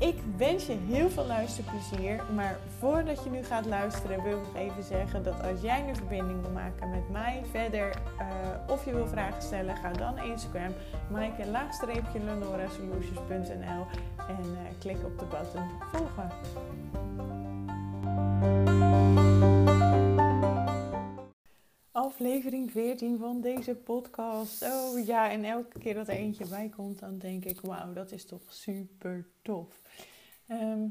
Ik wens je heel veel luisterplezier. Maar voordat je nu gaat luisteren, wil ik even zeggen dat als jij een verbinding wil maken met mij verder uh, of je wil vragen stellen, ga dan Instagram, maaike laagstreepje lenorasolutions.nl en uh, klik op de button volgen. Aflevering 14 van deze podcast. Oh ja, en elke keer dat er eentje bij komt, dan denk ik: wauw, dat is toch super tof. Ehm,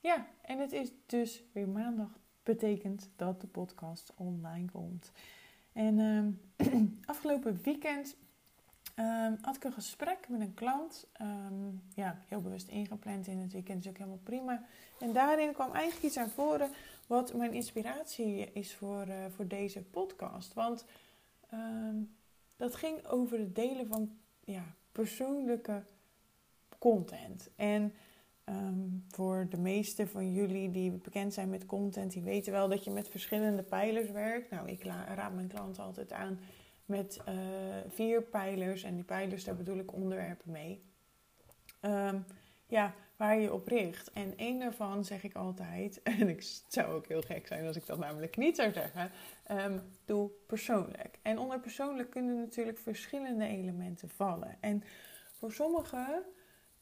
ja, en het is dus weer maandag. Betekent dat de podcast online komt. En ehm, afgelopen weekend ehm, had ik een gesprek met een klant. ja, heel bewust ingepland in het weekend, is ook helemaal prima. En daarin kwam eigenlijk iets naar voren wat mijn inspiratie is voor, uh, voor deze podcast. Want dat ging over het delen van ja, persoonlijke content. En Ehm, voor de meeste van jullie die bekend zijn met content, die weten wel dat je met verschillende pijlers werkt. Nou, ik raad mijn klanten altijd aan met uh, vier pijlers. En die pijlers, daar bedoel ik onderwerpen mee. Um, ja, waar je op richt. En één daarvan zeg ik altijd, en ik zou ook heel gek zijn als ik dat namelijk niet zou zeggen, um, doe persoonlijk. En onder persoonlijk kunnen natuurlijk verschillende elementen vallen. En voor sommigen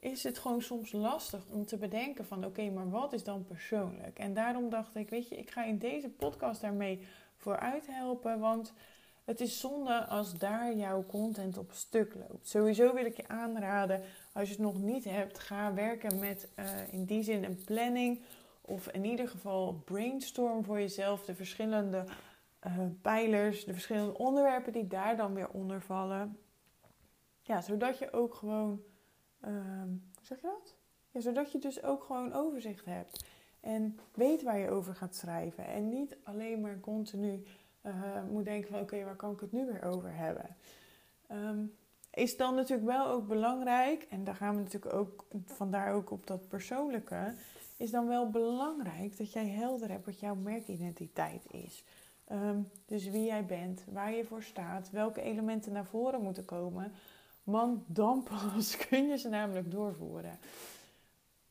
is het gewoon soms lastig om te bedenken van oké, maar wat is dan persoonlijk? En daarom dacht ik, weet je, ik ga in deze podcast daarmee vooruit helpen, want het is zonde als daar jouw content op stuk loopt. Sowieso wil ik je aanraden, als je het nog niet hebt, ga werken met uh, in die zin een planning of in ieder geval brainstorm voor jezelf de verschillende uh, pijlers, de verschillende onderwerpen die daar dan weer onder vallen. Ja, zodat je ook gewoon hoe zeg je dat? Ja, zodat je dus ook gewoon overzicht hebt. En weet waar je over gaat schrijven. En niet alleen maar continu uh, moet denken van oké, waar kan ik het nu weer over hebben? Um, is dan natuurlijk wel ook belangrijk, en daar gaan we natuurlijk ook vandaar ook op dat persoonlijke, is dan wel belangrijk dat jij helder hebt wat jouw merkidentiteit is. Um, dus wie jij bent, waar je voor staat, welke elementen naar voren moeten komen, want dan pas kun je ze namelijk doorvoeren.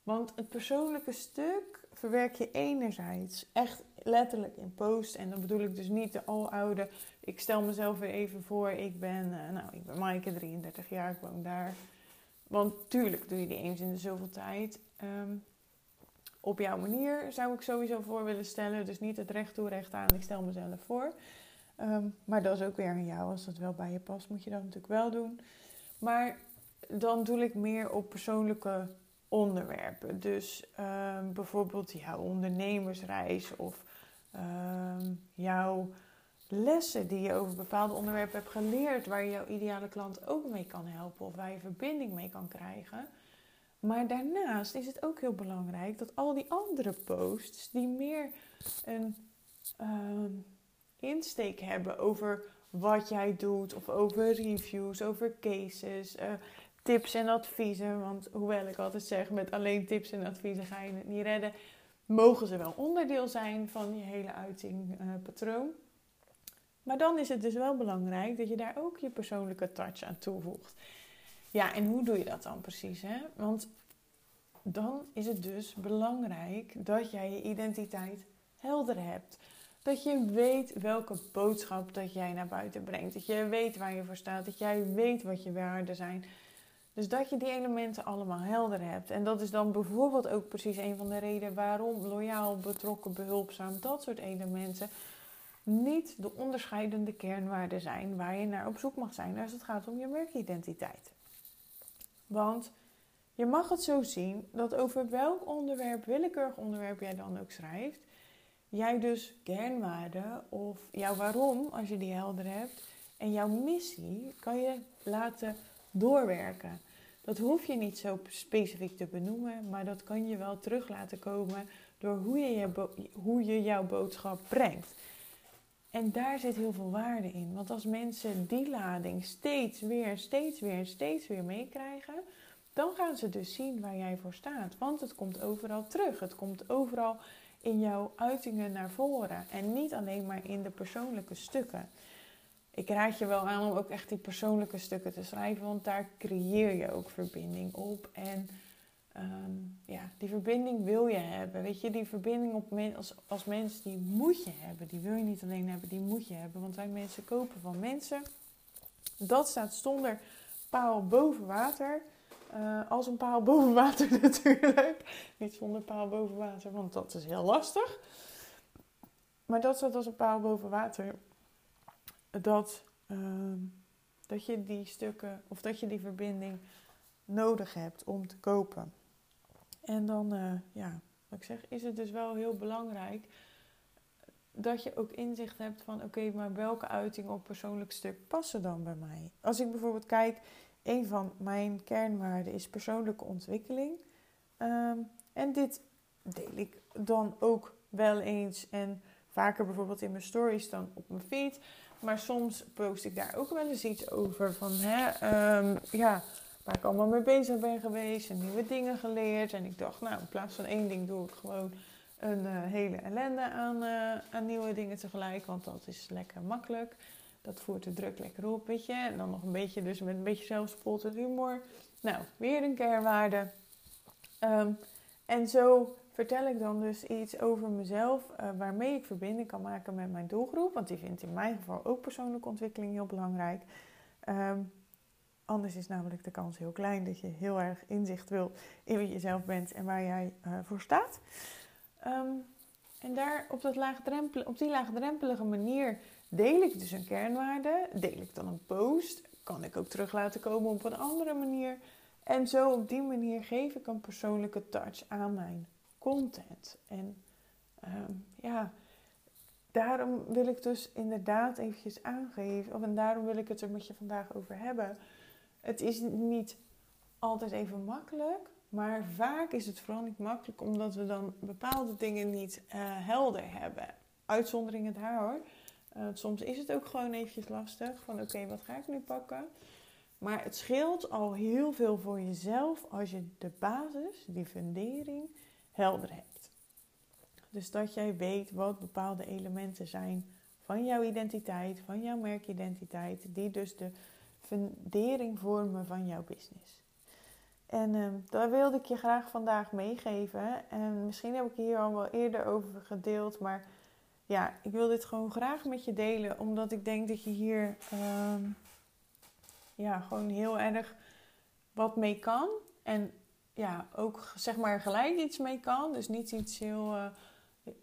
Want het persoonlijke stuk verwerk je enerzijds echt letterlijk in post. En dan bedoel ik dus niet de aloude. Ik stel mezelf weer even voor. Ik ben, uh, nou, ik ben Maaike, 33 jaar, ik woon daar. Want tuurlijk doe je die eens in de zoveel tijd. Um, op jouw manier zou ik sowieso voor willen stellen. Dus niet het recht toe, recht aan. Ik stel mezelf voor. Um, maar dat is ook weer aan jou. Als dat wel bij je past, moet je dat natuurlijk wel doen. Maar dan doe ik meer op persoonlijke onderwerpen. Dus uh, bijvoorbeeld jouw ondernemersreis of uh, jouw lessen die je over bepaalde onderwerpen hebt geleerd, waar je jouw ideale klant ook mee kan helpen of waar je verbinding mee kan krijgen. Maar daarnaast is het ook heel belangrijk dat al die andere posts die meer een uh, insteek hebben over wat jij doet, of over reviews, over cases, uh, tips en adviezen. Want hoewel ik altijd zeg, met alleen tips en adviezen ga je het niet redden, mogen ze wel onderdeel zijn van je hele uitingpatroon. Uh, maar dan is het dus wel belangrijk dat je daar ook je persoonlijke touch aan toevoegt. Ja, en hoe doe je dat dan precies? Hè? Want dan is het dus belangrijk dat jij je identiteit helder hebt. Dat je weet welke boodschap dat jij naar buiten brengt. Dat je weet waar je voor staat. Dat jij weet wat je waarden zijn. Dus dat je die elementen allemaal helder hebt. En dat is dan bijvoorbeeld ook precies een van de redenen waarom loyaal, betrokken, behulpzaam, dat soort elementen niet de onderscheidende kernwaarden zijn waar je naar op zoek mag zijn als het gaat om je merkidentiteit. Want je mag het zo zien dat over welk onderwerp, willekeurig onderwerp jij dan ook schrijft, jij dus kernwaarden of jouw waarom, als je die helder hebt, en jouw missie kan je laten doorwerken. Dat hoef je niet zo specifiek te benoemen, maar dat kan je wel terug laten komen door hoe je, je hoe je jouw boodschap brengt. En daar zit heel veel waarde in. Want als mensen die lading steeds weer, steeds weer, steeds weer meekrijgen, dan gaan ze dus zien waar jij voor staat. Want het komt overal terug. Het komt overal in jouw uitingen naar voren. En niet alleen maar in de persoonlijke stukken. Ik raad je wel aan om ook echt die persoonlijke stukken te schrijven, want daar creëer je ook verbinding op. En Ehm, ja, die verbinding wil je hebben. Weet je, die verbinding op als, als mens, die moet je hebben. Die wil je niet alleen hebben, die moet je hebben. Want wij mensen kopen van mensen. Dat staat zonder paal boven water. Uh, als een paal boven water natuurlijk. Niet zonder paal boven water, want dat is heel lastig. Maar dat staat als een paal boven water. Dat, uh, dat je die stukken, of dat je die verbinding nodig hebt om te kopen. En dan, uh, ja, wat ik zeg, is het dus wel heel belangrijk dat je ook inzicht hebt van oké, maar welke uitingen op persoonlijk stuk passen dan bij mij? Als ik bijvoorbeeld kijk, een van mijn kernwaarden is persoonlijke ontwikkeling. Ehm, en dit deel ik dan ook wel eens en vaker bijvoorbeeld in mijn stories dan op mijn feed. Maar soms post ik daar ook wel eens iets over van hè, um, ja, waar ik allemaal mee bezig ben geweest en nieuwe dingen geleerd. En ik dacht, nou, in plaats van één ding doe ik gewoon een uh, hele ellende aan, uh, aan nieuwe dingen tegelijk. Want dat is lekker makkelijk. Dat voert de druk lekker op, weet je. En dan nog een beetje, dus met een beetje zelfspot en humor. Nou, weer een kernwaarde. Um, en zo vertel ik dan dus iets over mezelf uh, waarmee ik verbinding kan maken met mijn doelgroep. Want die vindt in mijn geval ook persoonlijke ontwikkeling heel belangrijk. Um, Anders is namelijk de kans heel klein dat je heel erg inzicht wil in wie je zelf bent en waar jij uh, voor staat. Um, en daar op, dat laagdrempel, op die laagdrempelige manier deel ik dus een kernwaarde. Deel ik dan een post. Kan ik ook terug laten komen op een andere manier. En zo op die manier geef ik een persoonlijke touch aan mijn content. En um, ja, daarom wil ik dus inderdaad eventjes aangeven. Of en daarom wil ik het er met je vandaag over hebben het is niet altijd even makkelijk. Maar vaak is het vooral niet makkelijk omdat we dan bepaalde dingen niet uh, helder hebben. Uitzonderingen daar hoor. Uh, soms is het ook gewoon eventjes lastig. Van oké, wat ga ik nu pakken? Maar het scheelt al heel veel voor jezelf als je de basis, die fundering, helder hebt. Dus dat jij weet wat bepaalde elementen zijn van jouw identiteit, van jouw merkidentiteit, die dus de fundering vormen van jouw business. En uh, daar wilde ik je graag vandaag meegeven. En misschien heb ik hier al wel eerder over gedeeld, maar ja, ik wil dit gewoon graag met je delen, omdat ik denk dat je hier uh, ja, gewoon heel erg wat mee kan. En ja, ook zeg maar gelijk iets mee kan. Dus niet iets heel uh,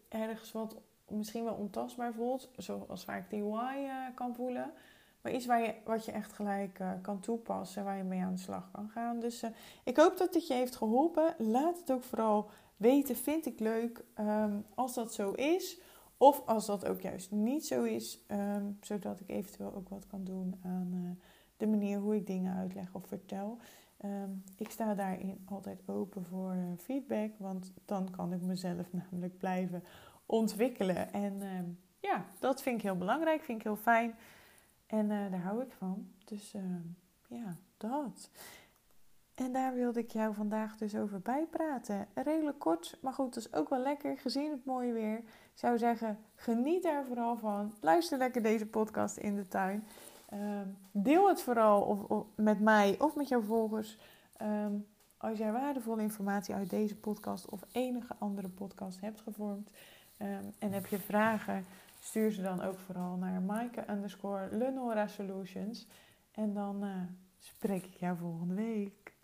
ergens wat misschien wel ontastbaar voelt, zoals waar ik die why uh, kan voelen. Maar iets waar je, wat je echt gelijk uh, kan toepassen, waar je mee aan de slag kan gaan. Dus ik hoop dat dit je heeft geholpen. Laat het ook vooral weten, vind ik leuk um, als dat zo is. Of als dat ook juist niet zo is, um, zodat ik eventueel ook wat kan doen aan de manier hoe ik dingen uitleg of vertel. Um, ik sta daarin altijd open voor feedback, want dan kan ik mezelf namelijk blijven ontwikkelen. En ja, dat vind ik heel belangrijk, vind ik heel fijn. En uh, daar hou ik van. Dus uh, ja, dat. En daar wilde ik jou vandaag dus over bijpraten. Redelijk kort, maar goed, dat is ook wel lekker gezien het mooie weer. Ik zou zeggen, geniet daar vooral van. Luister lekker deze podcast in de tuin. Um, deel het vooral of, met mij of met jouw volgers. Um, als jij waardevolle informatie uit deze podcast of enige andere podcast hebt gevormd um, en heb je vragen, stuur ze dan ook vooral naar Maaike underscore Lenora Solutions. En dan uh, spreek ik jou volgende week.